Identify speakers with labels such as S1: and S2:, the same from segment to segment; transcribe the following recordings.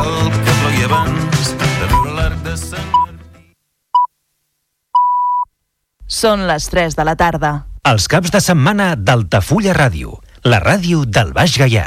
S1: cal que plogui abans de veure l'arc de Sant Martí.
S2: Són les 3 de la tarda.
S3: Els caps de setmana d'Altafulla Ràdio, la ràdio del Baix Gaià.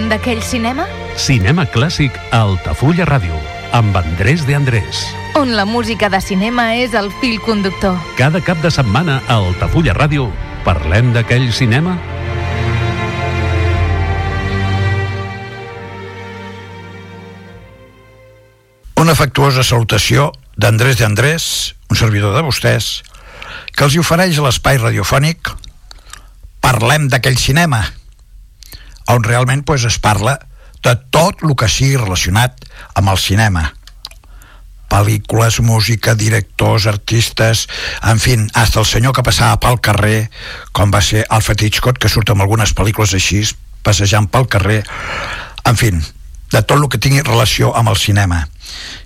S2: Parlem d'aquell cinema
S4: Cinema clàssic a Altafulla Ràdio, amb Andrés de Andrés.
S2: on la música de cinema és el fil conductor.
S4: Cada cap de setmana a Altafulla Ràdio parlem d'aquell cinema
S5: Una afectuosa salutació d'Andrés de Andrés, un servidor de vostès, que els ofereix l'espai radiofònic Parlem d'aquell cinema, on realment pues, es parla de tot el que sigui relacionat amb el cinema. Pel·lícules, música, directors, artistes, en fi, hasta el senyor que passava pel carrer, com va ser Alfred Hitchcock, que surt en algunes pel·lícules així, passejant pel carrer, en fi, de tot el que tingui relació amb el cinema.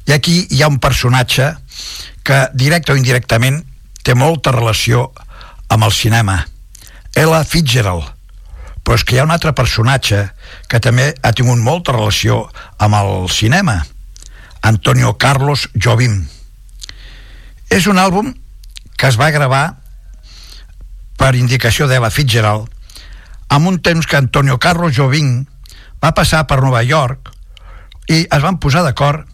S5: I aquí hi ha un personatge que, directe o indirectament, té molta relació amb el cinema. Ella Fitzgerald. Però és que hi ha un altre personatge que també ha tingut molta relació amb el cinema. Antonio Carlos Jobim. És un àlbum que es va gravar per indicació d'Ella Fitzgerald amb un temps que Antonio Carlos Jobim va passar per Nova York i es van posar d'acord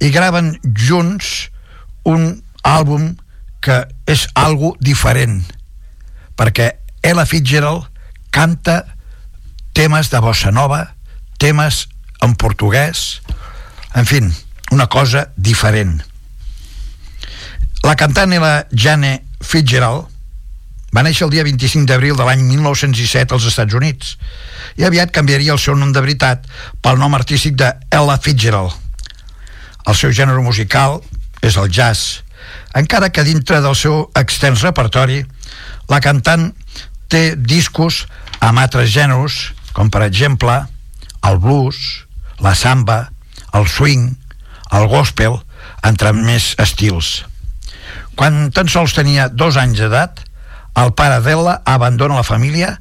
S5: i graven junts un àlbum que és algo diferent perquè Ella Fitzgerald canta temes de bossa nova temes en portuguès en fi, una cosa diferent la cantant i la Jane Fitzgerald va néixer el dia 25 d'abril de l'any 1917 als Estats Units i aviat canviaria el seu nom de veritat pel nom artístic de Ella Fitzgerald. El seu gènere musical és el jazz, encara que dintre del seu extens repertori la cantant té discos amb altres gèneres, com per exemple el blues, la samba, el swing, el gospel, entre més estils. Quan tan sols tenia dos anys d'edat, el pare d'ella abandona la família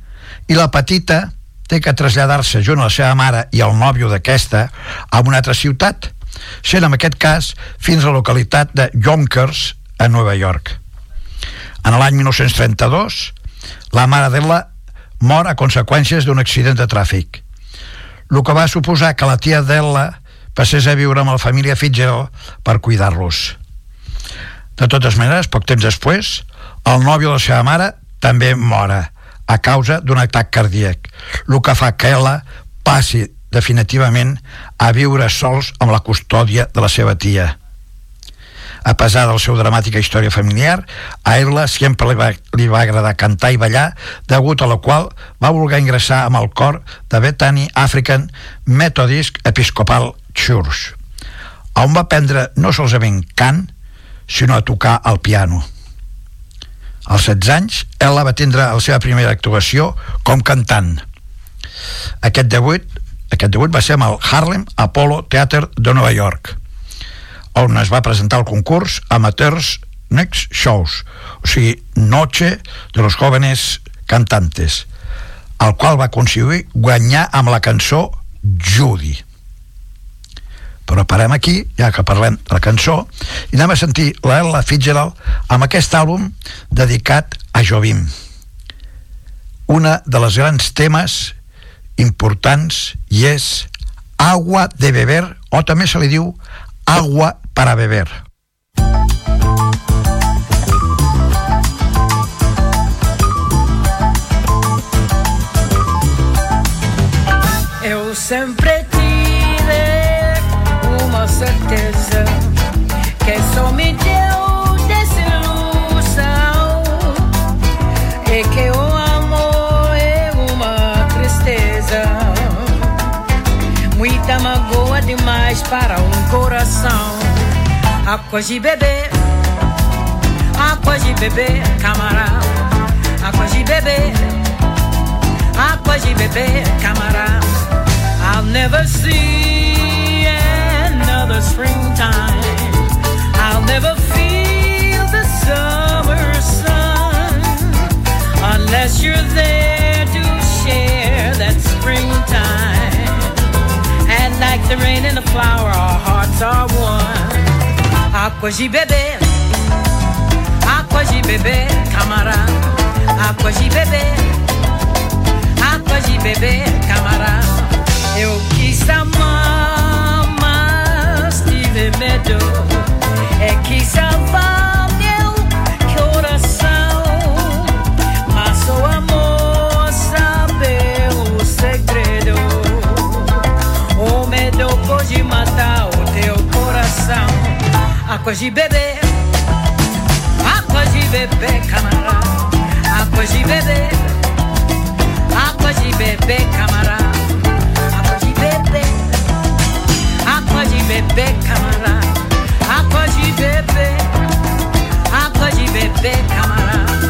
S5: i la petita té que traslladar-se junt a la seva mare i el nòvio d'aquesta a una altra ciutat, sent en aquest cas fins a la localitat de Yonkers, a Nova York. En l'any 1932, la mare d'ella mor a conseqüències d'un accident de tràfic, el que va suposar que la tia d'ella passés a viure amb la família Fitzgerald per cuidar-los. De totes maneres, poc temps després, el nòvio de la seva mare també mora a causa d'un atac cardíac, el que fa que ella passi definitivament a viure sols amb la custòdia de la seva tia. A pesar de la seva dramàtica història familiar, a ella sempre li va, li va agradar cantar i ballar, degut a la qual va voler ingressar amb el cor de Bethany African Methodist Episcopal Church, on va aprendre no solament cant, sinó a tocar el piano. Als 16 anys, ella va tindre la seva primera actuació com cantant. Aquest debut, aquest debut va ser amb el Harlem Apollo Theater de Nova York, on es va presentar el concurs Amateurs Next Shows, o sigui, Noche de los Jóvenes Cantantes, el qual va aconseguir guanyar amb la cançó Judy. Però parem aquí, ja que parlem de la cançó, i anem a sentir la Ella Fitzgerald amb aquest àlbum dedicat a Jobim. Una de les grans temes importants i és agua de beber o també se li diu agua para beber.
S6: Eu sempre tive uma certeza que só me deu desilusão e que o amor é uma tristeza, muita magoa demais para um coração. De beber, camarada, água de beber água de beber, camarada. I'll never see another springtime. I'll never feel the summer sun unless you're there to share that springtime. And like the rain and the flower, our hearts are one. Água de beber, água de beber, camarada. Água de beber água de beber, camarada. Eu quis amar, mas tive medo. É que salvar Água de beber, água de beber, camarada. Água de beber água de beber, camarada. Água de beber, água de beber, camarada. Água de beber, água de beber, camarada.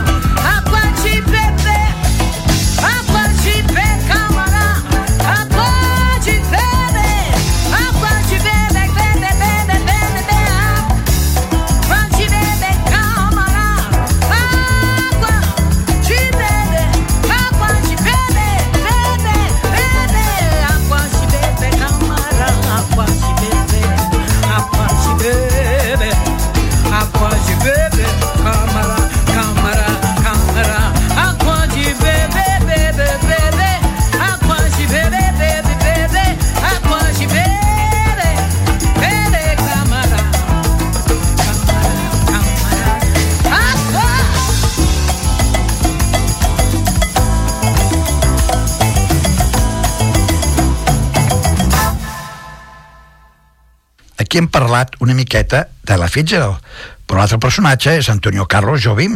S5: Aquí hem parlat una miqueta de la Fitzgerald, però l'altre personatge és Antonio Carlos Jobim.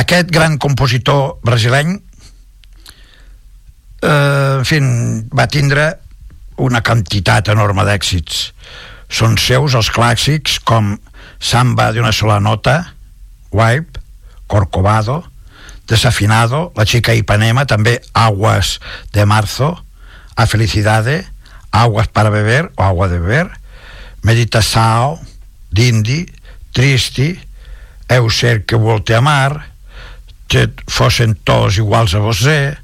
S5: Aquest gran compositor brasileny eh, en fi, va tindre una quantitat enorme d'èxits. Són seus els clàssics com Samba de una sola nota, Wipe, Corcovado, Desafinado, La chica Ipanema, també Aguas de Marzo, A Felicidade, Aguas para beber o Agua de beber, Meditação, Dindi, Tristi, Eu ser que vol te amar, Te fossin tots iguals a vostè,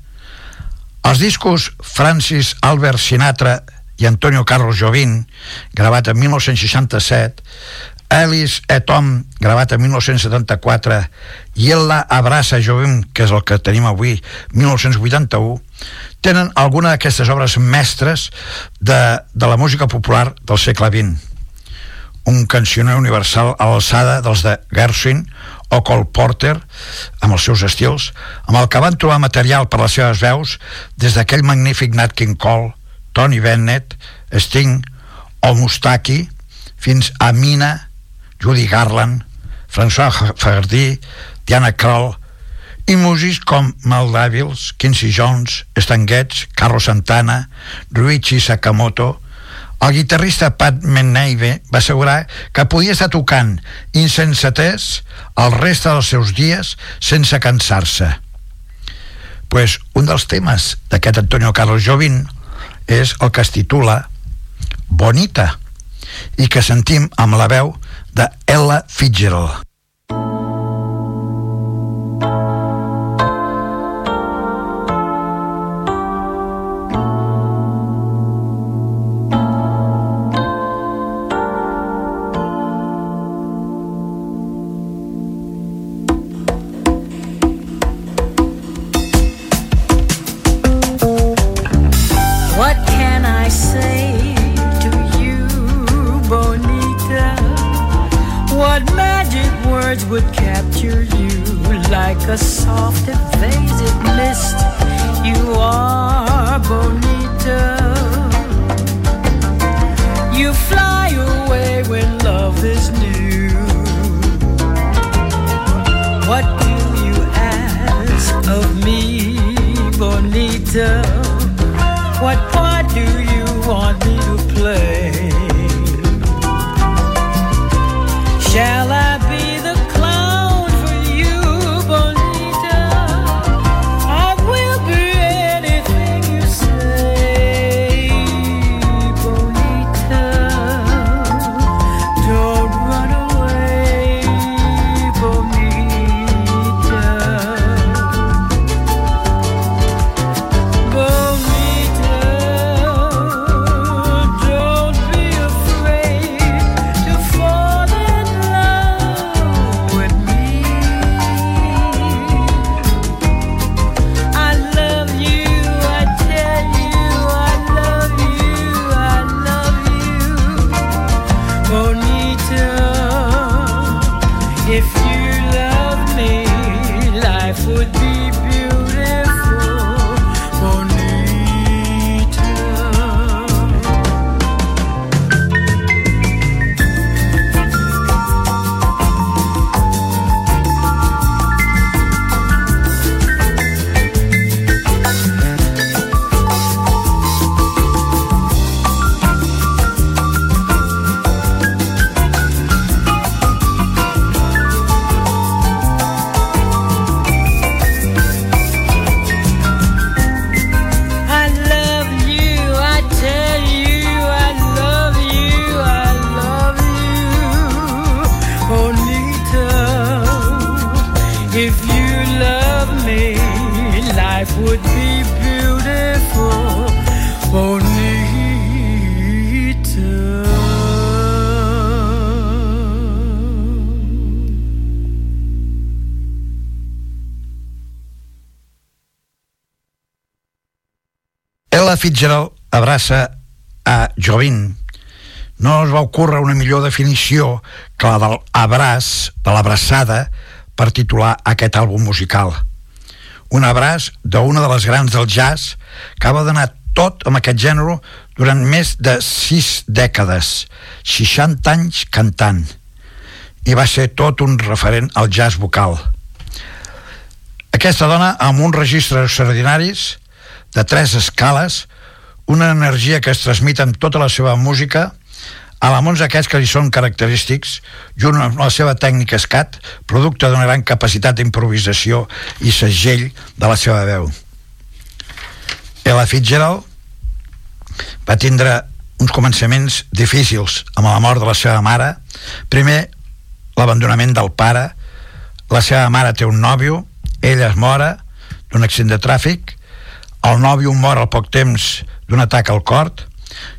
S5: els discos Francis Albert Sinatra i Antonio Carlos Jobim, gravat en 1967, Alice et Tom, gravat en 1974, i Ella Abraça Jobim, que és el que tenim avui, 1981, tenen alguna d'aquestes obres mestres de, de la música popular del segle XX. Un cancioner universal a l'alçada dels de Gershwin o Cole Porter, amb els seus estils, amb el que van trobar material per les seves veus des d'aquell magnífic Nat King Cole, Tony Bennett, Sting o Mustaki, fins a Mina, Judy Garland, François Fagardí, Diana Krall, i músics com Mal Davils, Quincy Jones, Stan Getz, Carlos Santana, Ruichi Sakamoto, el guitarrista Pat Meneive va assegurar que podia estar tocant insensatès el reste dels seus dies sense cansar-se. Pues un dels temes d'aquest Antonio Carlos Jobim és el que es titula Bonita i que sentim amb la veu de Ella Fitzgerald. Fitzgerald abraça a Jovin. No es va ocórrer una millor definició que la del abraç, de l'abraçada, per titular aquest àlbum musical. Un abraç d'una de les grans del jazz que va donar tot amb aquest gènere durant més de sis dècades, 60 anys cantant, i va ser tot un referent al jazz vocal. Aquesta dona, amb uns registres extraordinaris, de tres escales, una energia que es transmet en tota la seva música, elements aquests que li són característics, junt amb la seva tècnica escat, producte d'una gran capacitat d'improvisació i segell de la seva veu. Ella Fitzgerald va tindre uns començaments difícils amb la mort de la seva mare. Primer, l'abandonament del pare. La seva mare té un nòvio, ella es mora d'un accident de tràfic, el nòvio mor al poc temps d'un atac al cor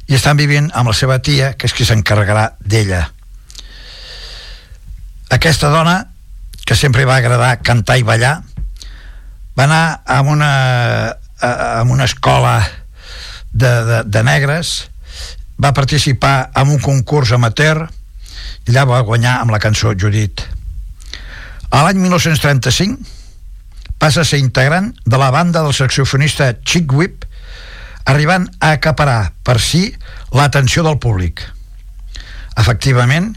S5: i estan vivint amb la seva tia, que és qui s'encarregarà d'ella. Aquesta dona, que sempre va agradar cantar i ballar, va anar a una, a, a una escola de, de, de negres, va participar en un concurs amateur i allà va guanyar amb la cançó Judit. A l'any 1935 passa a ser integrant de la banda del saxofonista Chick Whip, arribant a acaparar per si l'atenció del públic. Efectivament,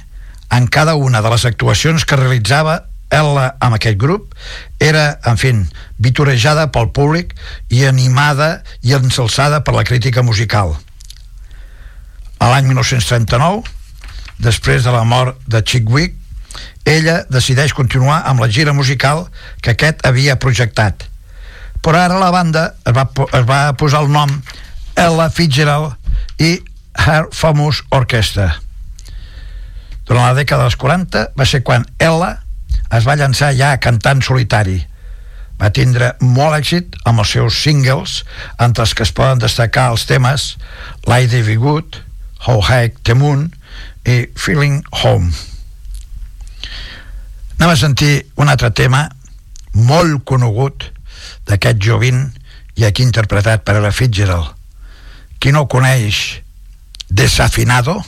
S5: en cada una de les actuacions que realitzava ella amb aquest grup era, en fi, vitorejada pel públic i animada i ensalçada per la crítica musical. A l'any 1939, després de la mort de Chick Wick, ella decideix continuar amb la gira musical que aquest havia projectat. Però ara la banda es va, es va posar el nom Ella Fitzgerald i Her Famous Orchestra. Durant la dècada dels 40 va ser quan ella es va llançar ja cantant solitari. Va tindre molt èxit amb els seus singles, entre els que es poden destacar els temes Lady Be Good, How High the Moon i Feeling Home. Anem a sentir un altre tema molt conegut d'aquest jovint i aquí interpretat per Ella Fitzgerald. Qui no coneix Desafinado?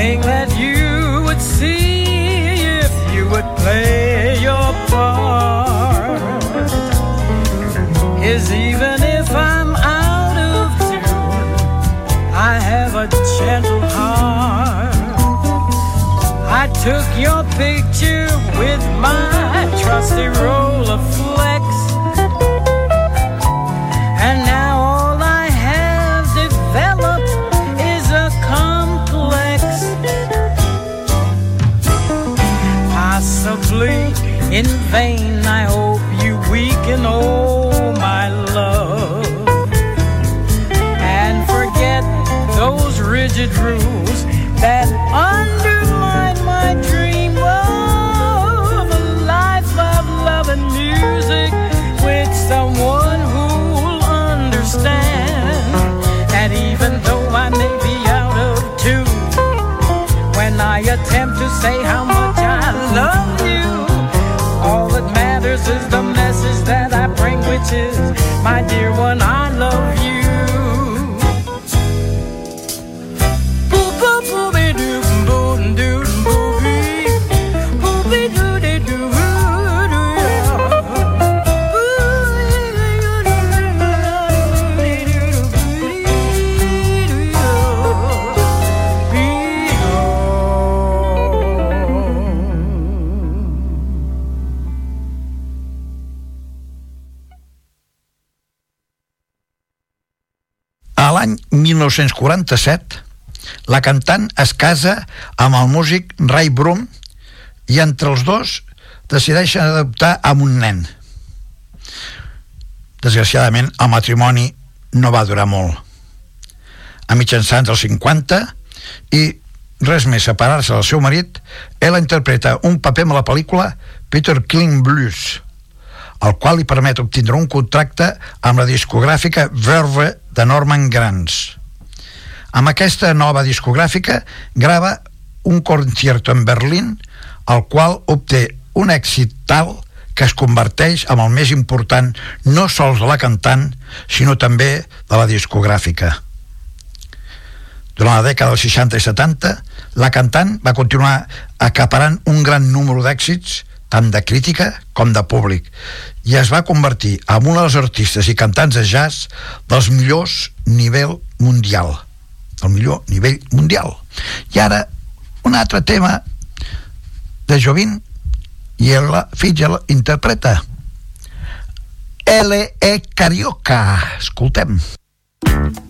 S6: Thing that you would see if you would play your part is even if I'm out of tune, I have a gentle heart. I took your picture with my trusty roll of vain, I hope you weaken, oh my love. And forget those rigid rules that undermine my dream of a life of love and music with someone who'll understand. And even though I may be out of tune, when I attempt to say how much my dear one. I
S5: 1947, la cantant es casa amb el músic Ray Broom i entre els dos decideixen adoptar amb un nen. Desgraciadament, el matrimoni no va durar molt. A mitjançants dels 50 i res més separar-se del seu marit, ella interpreta un paper amb la pel·lícula Peter Killing Blues, el qual li permet obtindre un contracte amb la discogràfica Verve de Norman Granz. Amb aquesta nova discogràfica grava un concierto en Berlín, el qual obté un èxit tal que es converteix en el més important no sols de la cantant, sinó també de la discogràfica. Durant la dècada dels 60 i 70, la cantant va continuar acaparant un gran número d'èxits, tant de crítica com de públic, i es va convertir en una de les artistes i cantants de jazz dels millors nivell mundial el millor nivell mundial i ara un altre tema de Jovin i ella Fitchell interpreta L.E. Carioca escoltem
S6: He's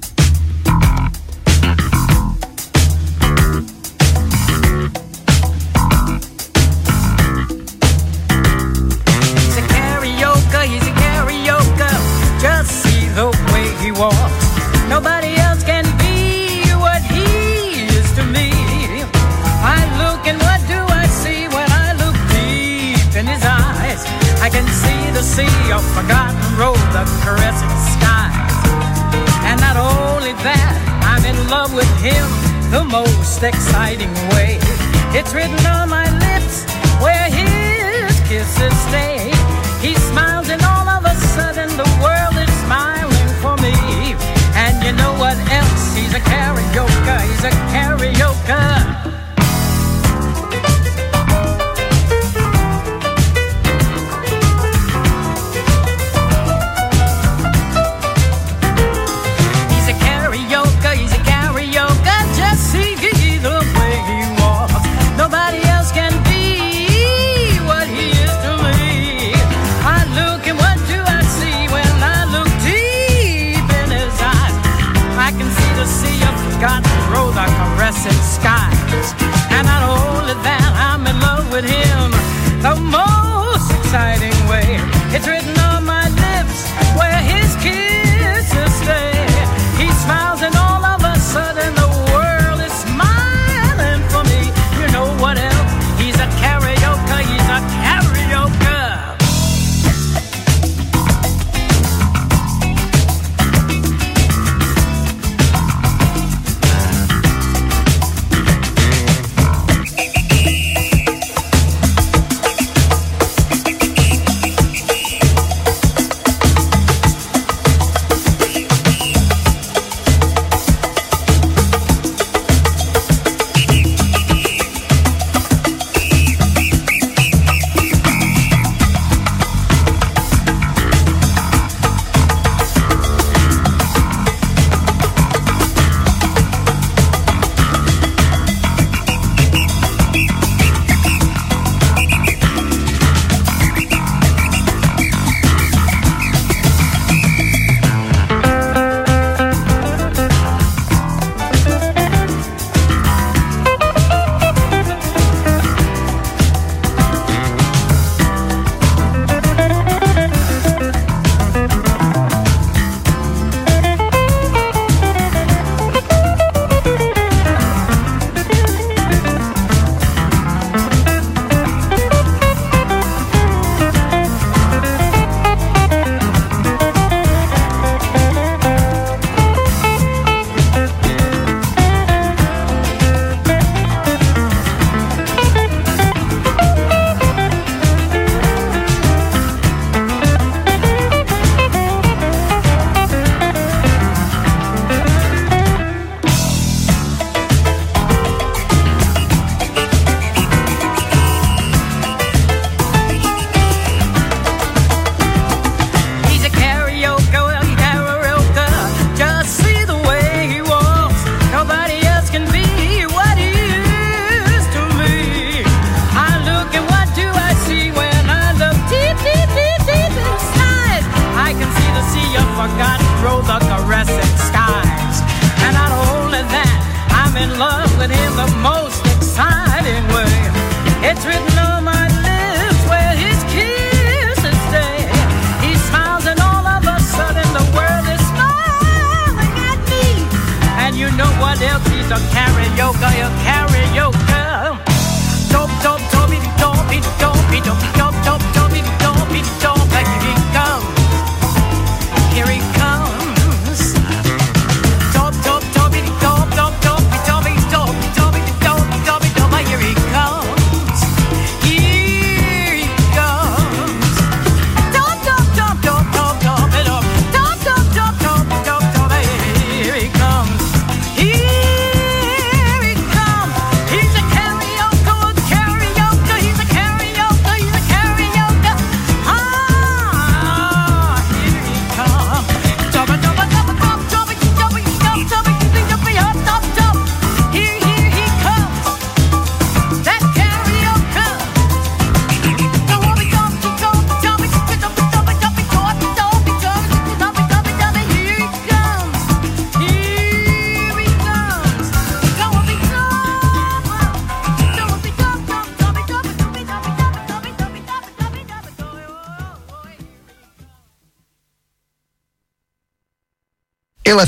S6: sea of forgotten road, the caressing skies. And not only that, I'm in love with him the most exciting way. It's written on my lips where his kisses stay. He smiles and all of a sudden the world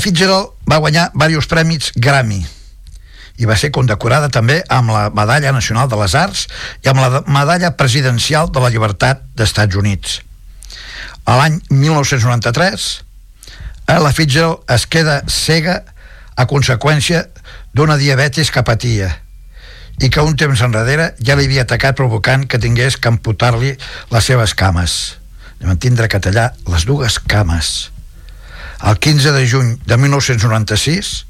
S5: Fitzgerald va guanyar diversos premis Grammy i va ser condecorada també amb la Medalla Nacional de les Arts i amb la Medalla Presidencial de la Llibertat d'Estats Units. A l'any 1993, Ella Fitzgerald es queda cega a conseqüència d'una diabetis que patia i que un temps enrere ja li havia atacat provocant que tingués que amputar-li les seves cames. Van tindre que tallar les dues cames. El 15 de juny de 1996,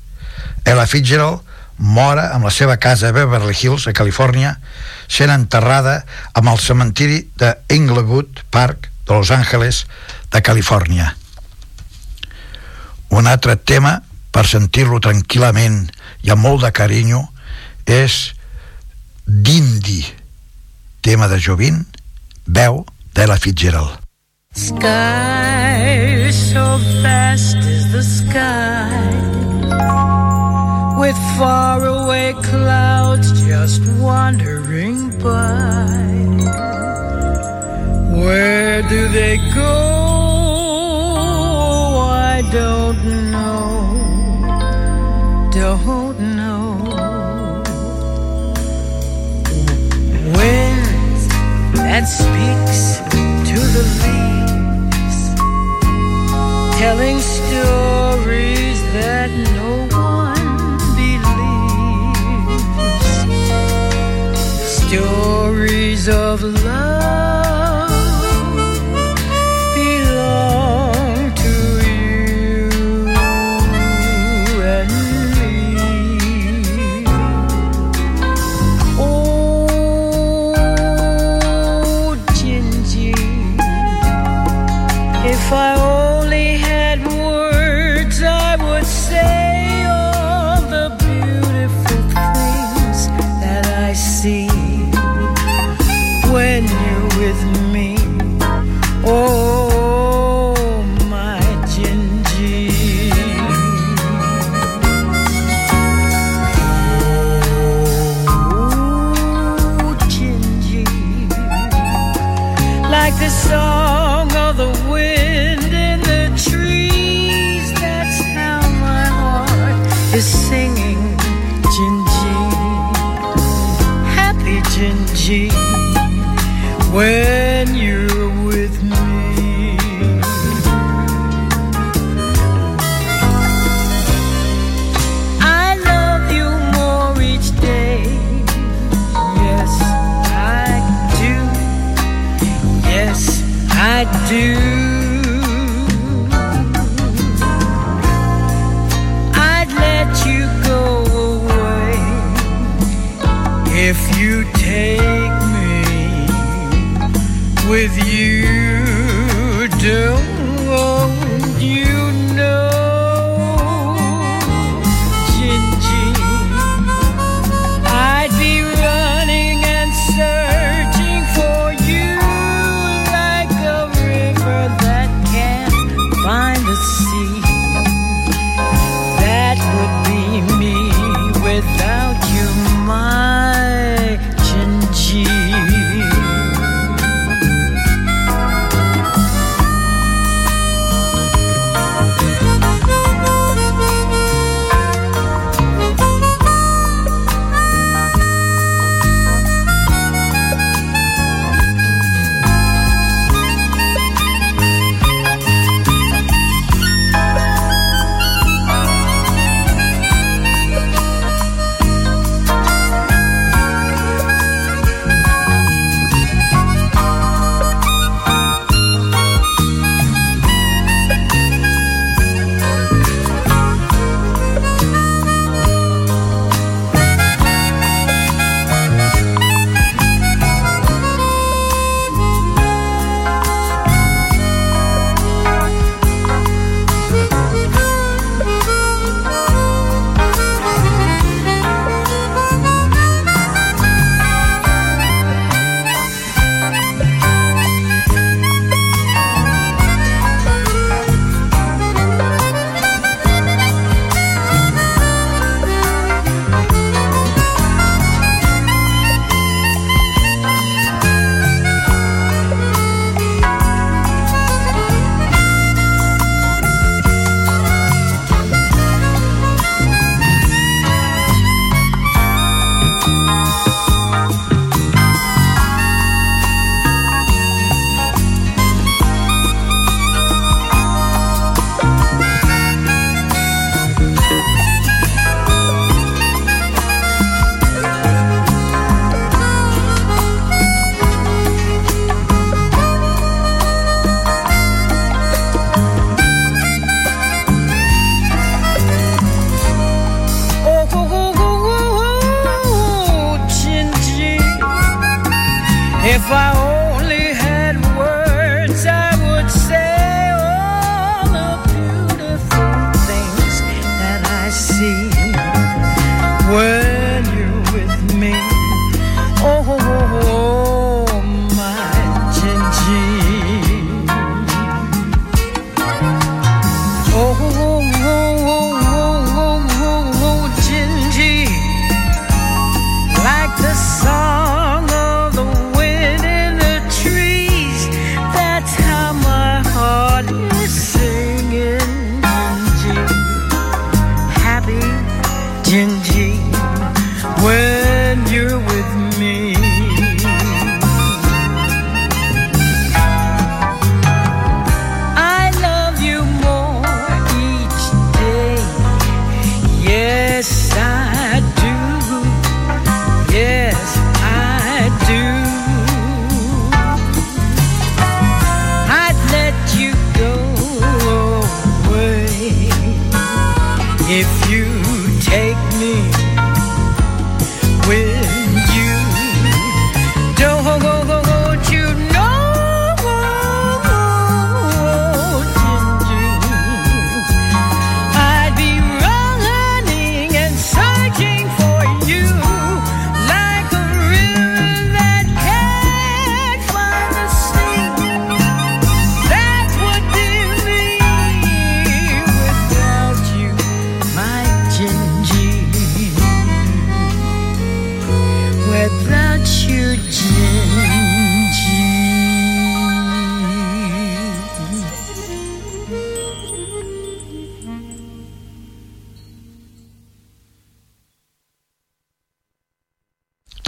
S5: Ella Fitzgerald mora amb la seva casa a Beverly Hills, a Califòrnia, sent enterrada amb el cementiri de Inglewood Park de Los Angeles, de Califòrnia. Un altre tema, per sentir-lo tranquil·lament i amb molt de carinyo, és Dindi, tema de Jovint, veu d'Ella Fitzgerald.
S6: Sky so vast is the sky with faraway clouds just wandering by. Where do they go? I don't know. Don't know. Wind that speaks to the leaves, telling stories that no one believes. Stories of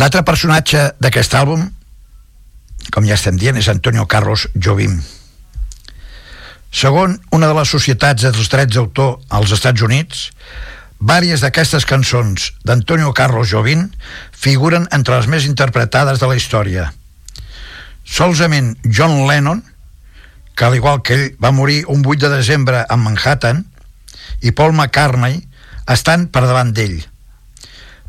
S5: L'altre personatge d'aquest àlbum, com ja estem dient, és Antonio Carlos Jobim. Segon una de les societats dels drets d'autor als Estats Units, vàries d'aquestes cançons d'Antonio Carlos Jobim figuren entre les més interpretades de la història. Solament John Lennon, que al igual que ell va morir un 8 de desembre a Manhattan, i Paul McCartney estan per davant d'ell.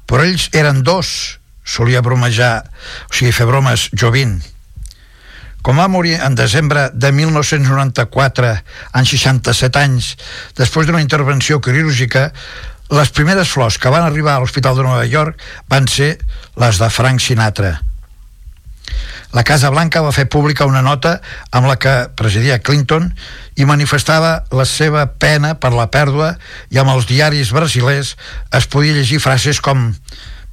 S5: Però ells eren dos, solia bromejar, o sigui, fer bromes Jovin. Com va morir en desembre de 1994, en 67 anys, després d'una intervenció quirúrgica, les primeres flors que van arribar a l'Hospital de Nova York van ser les de Frank Sinatra. la Casa Blanca va fer pública una nota amb la que presidia Clinton i manifestava la seva pena per la pèrdua i amb els diaris brasilers es podia llegir frases com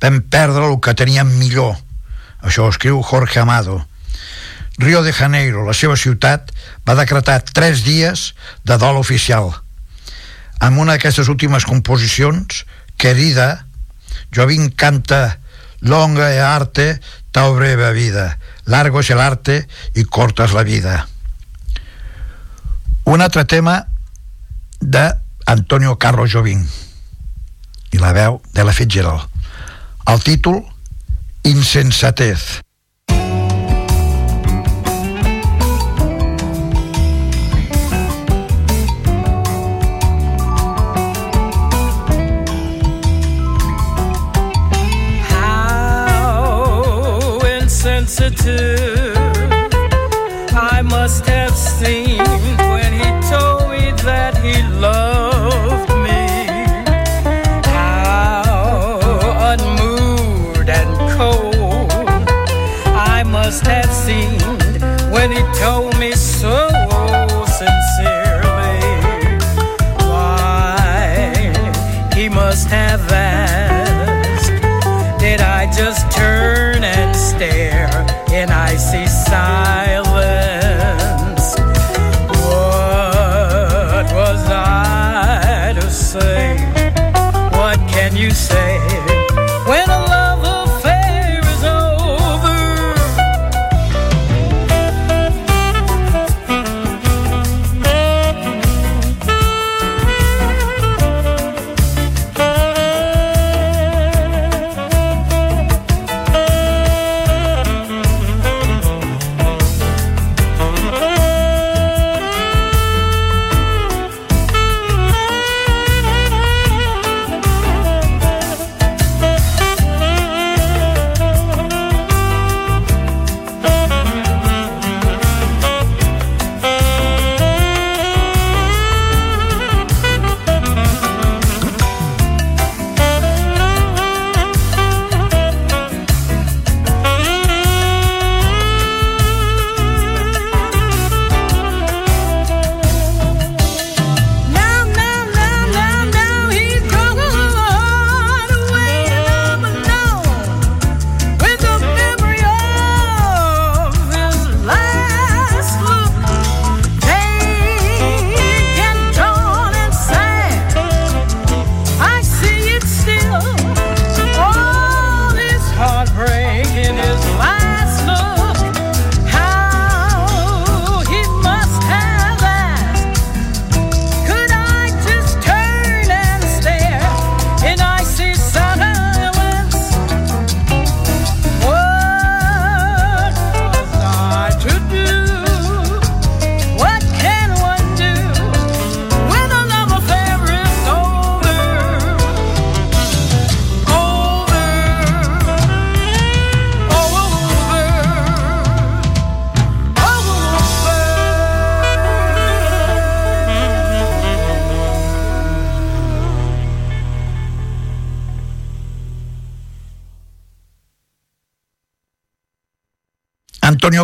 S5: vam perdre el que teníem millor. Això ho escriu Jorge Amado. Rio de Janeiro, la seva ciutat va decretar tres dies de dol oficial. Amb una d'aquestes últimes composicions querida Jovin canta longa e arte tau breve vida. Largo es el arte y corta es la vida. Un altre tema de Antonio Carlos Jobim i la veu de la Fitzgerald el títol Insensatez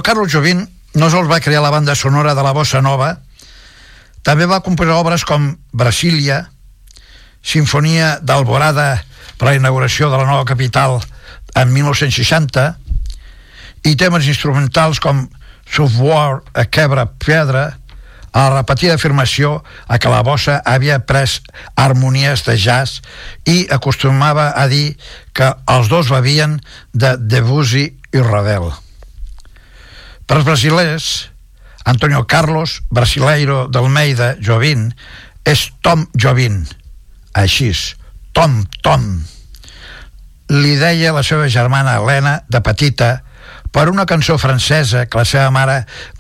S5: Carlos Jobim no sols va crear la banda sonora de la bossa nova, també va composar obres com Brasília, Sinfonia d'Alborada per a la inauguració de la nova capital en 1960 i temes instrumentals com Software a quebra pedra a la repetida afirmació a que la bossa havia pres harmonies de jazz i acostumava a dir que els dos bevien de Debussy i Ravel. Per als brasilers, Antonio Carlos Brasileiro d'Almeida Jobim és Tom Jobim, així, Tom Tom. Li deia la seva germana Helena de petita per una cançó francesa que la seva mare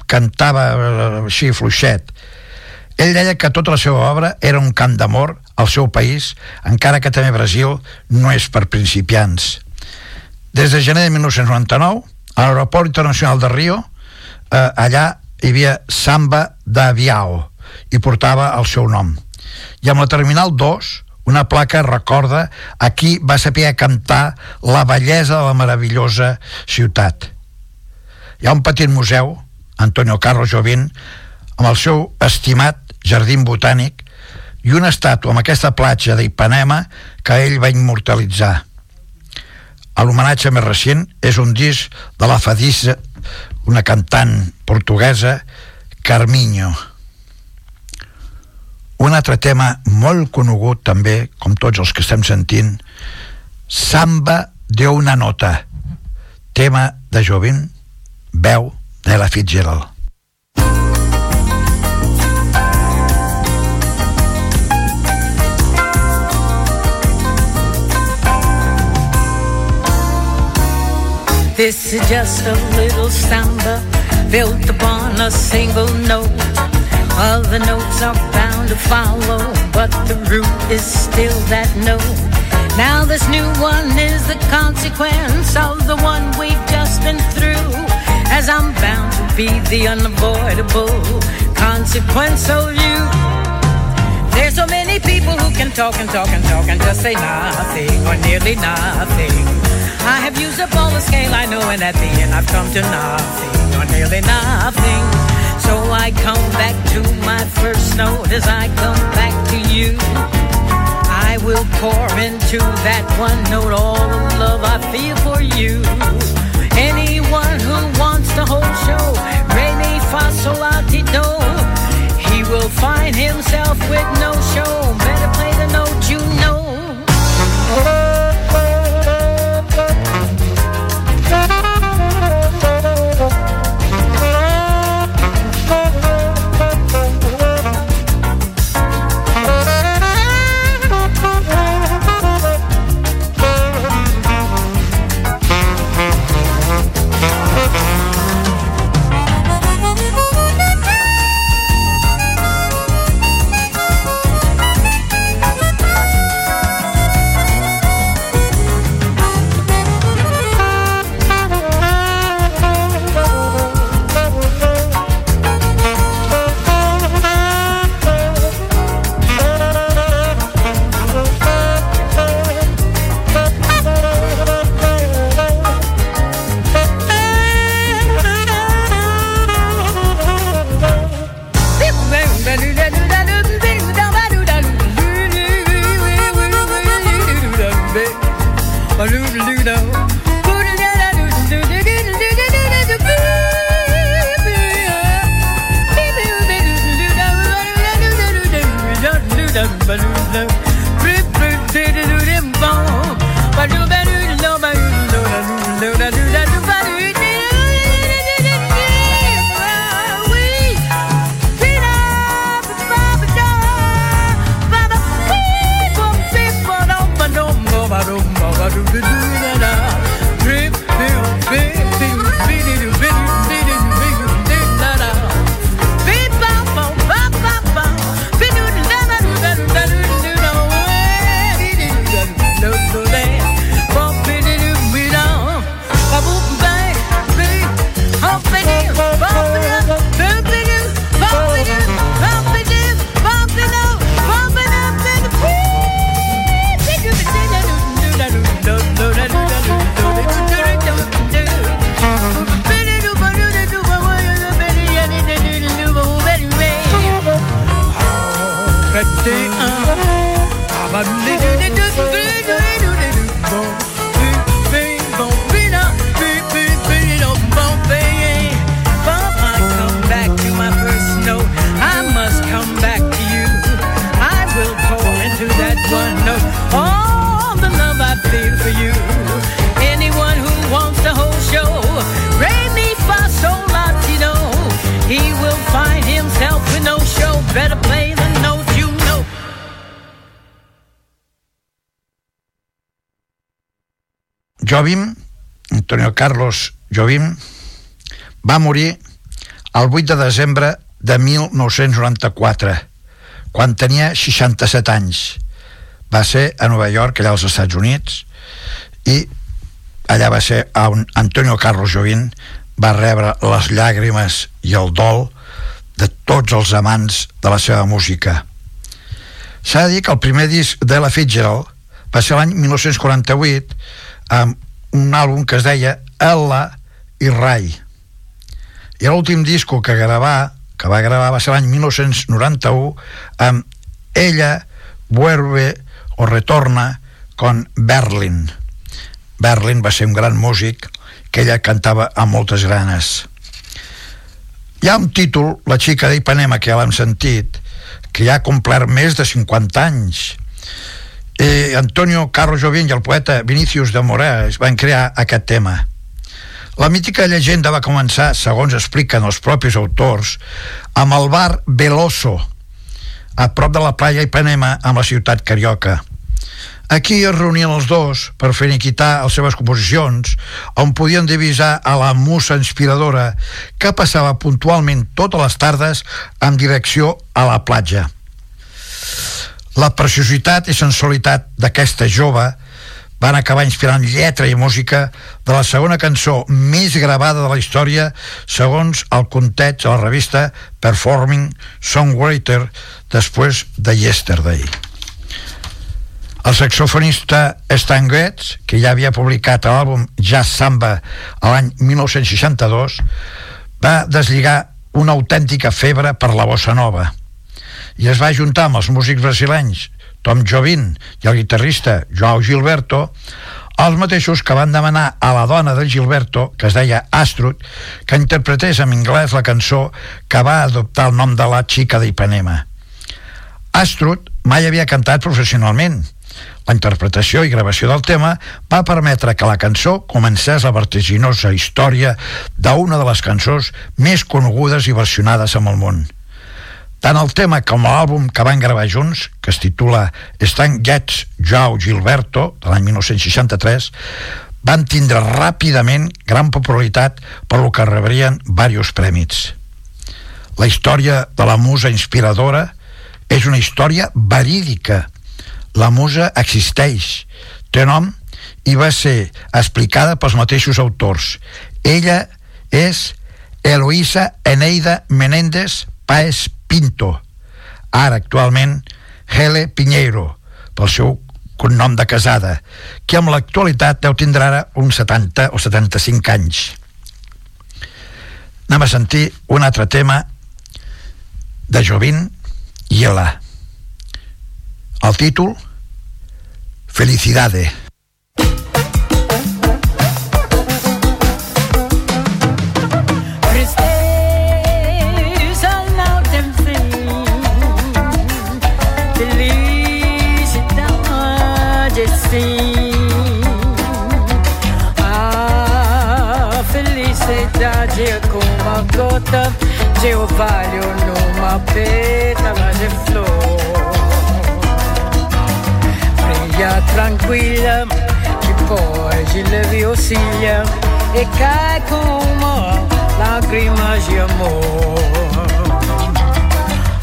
S5: cantava eh, així fluixet. Ell deia que tota la seva obra era un cant d'amor al seu país, encara que també Brasil no és per principiants. Des de gener de 1999, a l'aeroport internacional de Rio, eh, allà hi havia Samba d'Aviao i portava el seu nom. I amb la Terminal 2, una placa recorda a qui va saber cantar la bellesa de la meravellosa ciutat. Hi ha un petit museu, Antonio Carlos Jobim, amb el seu estimat jardí botànic i una estàtua amb aquesta platja d'Ipanema que ell va immortalitzar. L'homenatge més recent és un disc de la Fadissa, una cantant portuguesa, Carminho. Un altre tema molt conegut també, com tots els que estem sentint, Samba de una nota, tema de Jovin, veu de la Fitzgerald.
S6: This is just a little samba built upon a single note. Other notes are bound to follow, but the root is still that note. Now this new one is the consequence of the one we've just been through. As I'm bound to be the unavoidable consequence of you. There's so many people who can talk and talk and talk and just say nothing or nearly nothing. I have used up all the scale I know, and at the end I've come to nothing or nearly nothing. So I come back to my first note as I come back to you. I will pour into that one note all the love I feel for you. Anyone who wants the whole show, re mi he will find himself with no show. Better play the note you
S5: va morir el 8 de desembre de 1994, quan tenia 67 anys. Va ser a Nova York, allà als Estats Units, i allà va ser on Antonio Carlos Jobim va rebre les llàgrimes i el dol de tots els amants de la seva música. S'ha de dir que el primer disc de la Fitzgerald va ser l'any 1948 amb un àlbum que es deia Ella i Rai I l'últim disco que gravà, que va gravar va ser l'any 1991 amb Ella vuelve o retorna con Berlin. Berlin va ser un gran músic que ella cantava amb moltes ganes. Hi ha un títol, La xica d'Ipanema, que ja l'hem sentit, que ja ha complert més de 50 anys. Eh, Antonio Carlos Jobim i el poeta Vinicius de Moraes van crear aquest tema. La mítica llegenda va començar, segons expliquen els propis autors, amb el bar Veloso, a prop de la playa Ipanema, amb la ciutat carioca. Aquí es reunien els dos per finiquitar les seves composicions, on podien divisar a la musa inspiradora que passava puntualment totes les tardes en direcció a la platja. La preciositat i sensualitat d'aquesta jove van acabar inspirant lletra i música de la segona cançó més gravada de la història segons el conteig de la revista Performing Songwriter després de Yesterday. El saxofonista Stan Getz, que ja havia publicat l'àlbum Jazz Samba l'any 1962, va deslligar una autèntica febre per la bossa nova i es va juntar amb els músics brasilenys Tom Jobim i el guitarrista Joao Gilberto els mateixos que van demanar a la dona de Gilberto, que es deia Astrud, que interpretés en anglès la cançó que va adoptar el nom de la xica d'Ipanema. Astrud mai havia cantat professionalment, la interpretació i gravació del tema va permetre que la cançó comencés la vertiginosa història d'una de les cançons més conegudes i versionades amb el món. Tant el tema com l'àlbum que van gravar junts, que es titula Stan Getz Joao Gilberto, de l'any 1963, van tindre ràpidament gran popularitat per lo que rebrien diversos prèmits. La història de la musa inspiradora és una història verídica. La musa existeix, té nom i va ser explicada pels mateixos autors. Ella és Eloísa Eneida Menéndez Paes Pinto, ara actualment Hele Pinheiro, pel seu cognom de casada, que amb l'actualitat deu tindre ara uns 70 o 75 anys. Anem a sentir un altre tema de Jovin i Ela. El títol Felicidade.
S6: Gota de orvalho numa pétala de flor. Fria, tranquila, depois de leve oscila e cai como lágrimas de amor.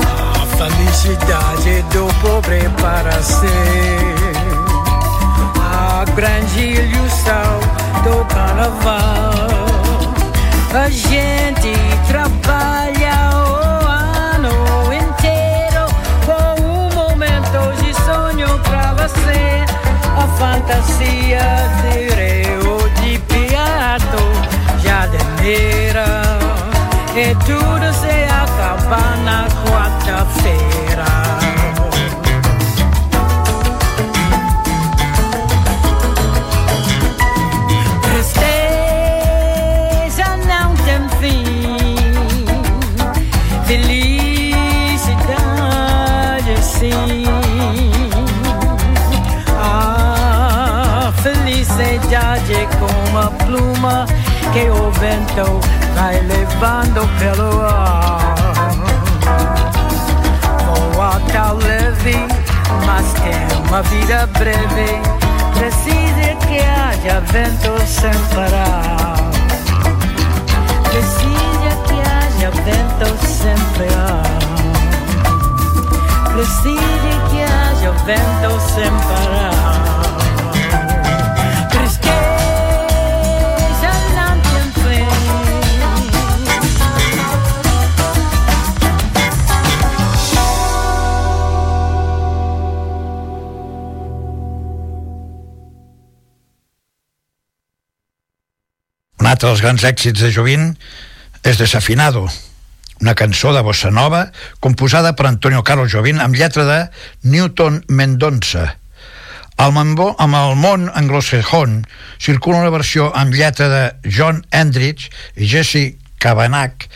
S6: A felicidade do pobre para ser a grande ilusão do carnaval. A gente trabalha o ano inteiro com um momento de sonho pra você. A fantasia de Rio de Piato, Jardineira. E tudo se acaba na quarta-feira. Levando pelo ar. Voa tão leve, mas tem uma vida breve. Precisa que haja vento sem parar. Precisa que haja vento sem parar. Precisa que haja vento sem parar.
S5: Altre dels grans èxits de Jovin
S6: és Desafinado, una cançó de bossa nova composada per Antonio Carlos Jobim amb lletra de Newton Mendonça. Al Mambó, amb el món anglosajón circula una versió amb lletra de John Endrich i Jesse Kavanagh,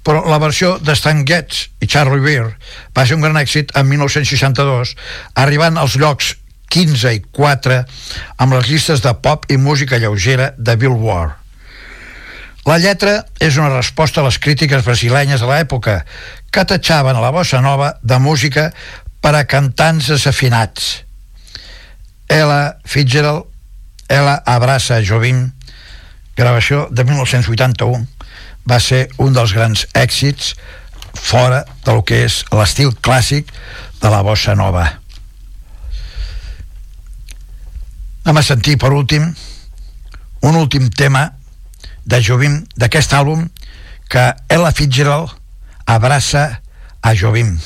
S6: però la versió de Stan Getz i Charlie Beer va ser un gran èxit en 1962, arribant als llocs 15 i 4 amb les llistes de pop i música lleugera de Billboard. La lletra és una resposta a les crítiques brasilenyes de l'època que tatxaven a la bossa nova de música per a cantants desafinats. Ella Fitzgerald, Ella abraça Jovim, gravació de 1981, va ser un dels grans èxits fora del que és l'estil clàssic de la bossa nova. Anem a sentir per últim un últim tema de Jovim d'aquest àlbum que Ella Fitzgerald abraça a Jovim.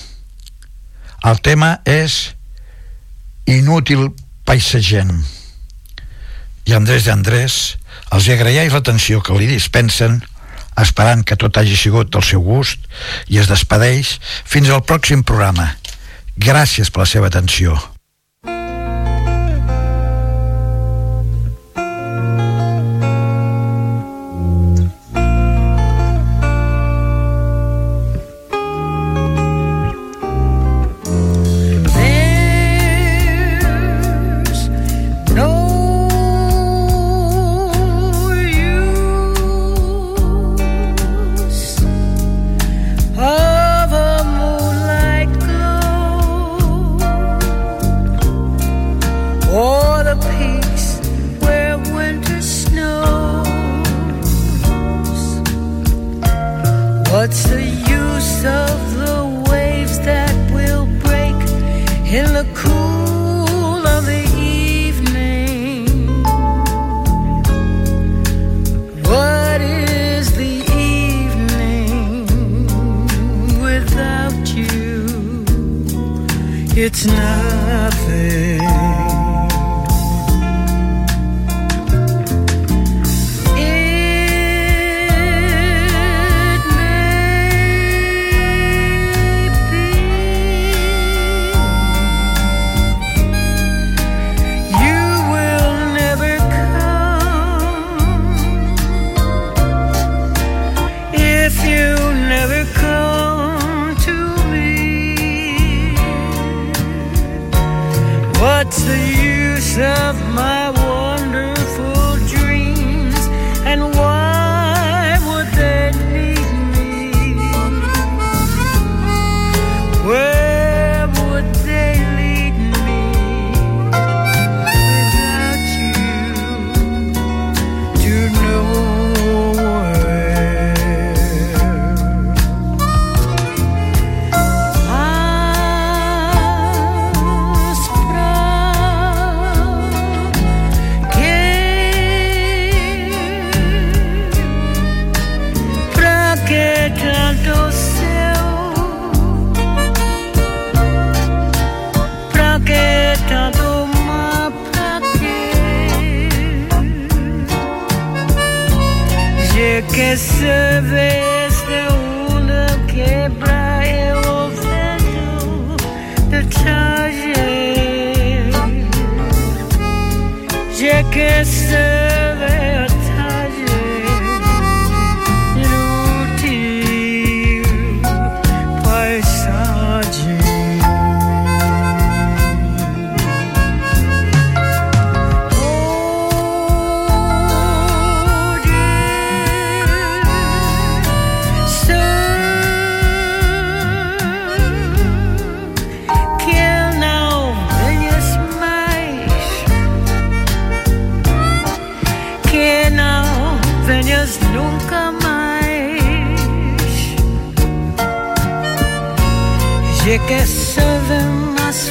S6: El tema és Inútil paisatgent. I Andrés d'Andrés els agraeix l'atenció que li dispensen esperant que tot hagi sigut del seu gust i es despedeix fins al pròxim programa. Gràcies per la seva atenció.
S7: Je que se ven las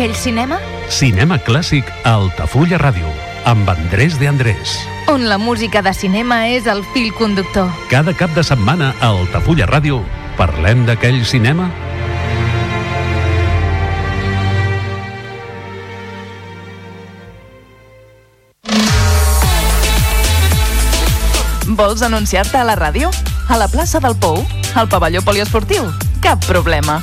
S2: D'aquell cinema
S4: Cinema clàssic a Altafulla Ràdio, amb Andrés de Andrés.
S2: on la música de cinema és el fil conductor.
S4: Cada cap de setmana a Altafulla Ràdio parlem d'aquell cinema
S2: Vols anunciar-te a la ràdio? A la plaça del Pou? Al pavelló poliesportiu? Cap problema.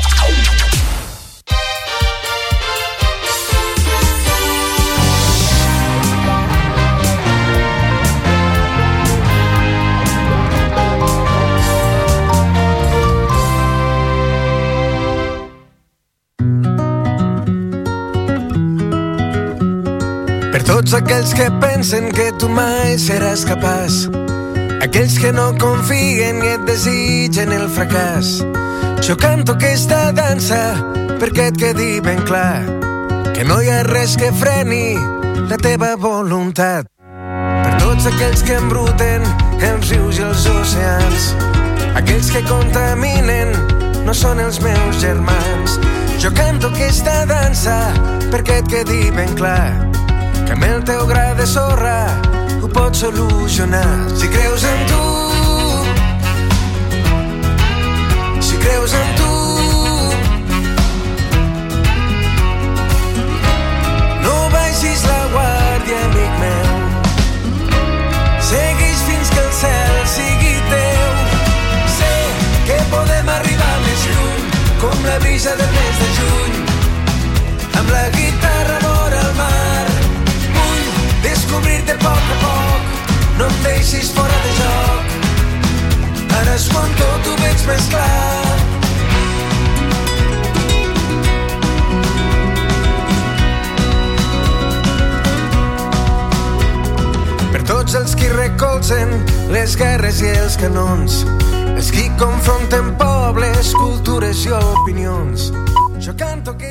S8: Tots aquells que pensen que tu mai seràs capaç, aquells que no confien i et desitgen el fracàs, jo canto aquesta dansa perquè et quedi ben clar que no hi ha res que freni la teva voluntat. Per tots aquells que embruten els rius i els oceans, aquells que contaminen no són els meus germans. Jo canto aquesta dansa perquè et quedi ben clar que amb el teu gra de sorra ho pots solucionar. Si creus en tu, si creus en tu, no baixis la guàrdia, amic meu. Segueix fins que el cel sigui teu. Sé que podem arribar més lluny, com la brisa del mes de juny, amb la guitarra vora descobrir-te a poc a poc, no em deixis fora de joc. Ara és quan tot ho veig més clar. Per tots els qui recolzen les guerres i els canons, els qui confronten pobles, cultures i opinions. Jo canto aquesta...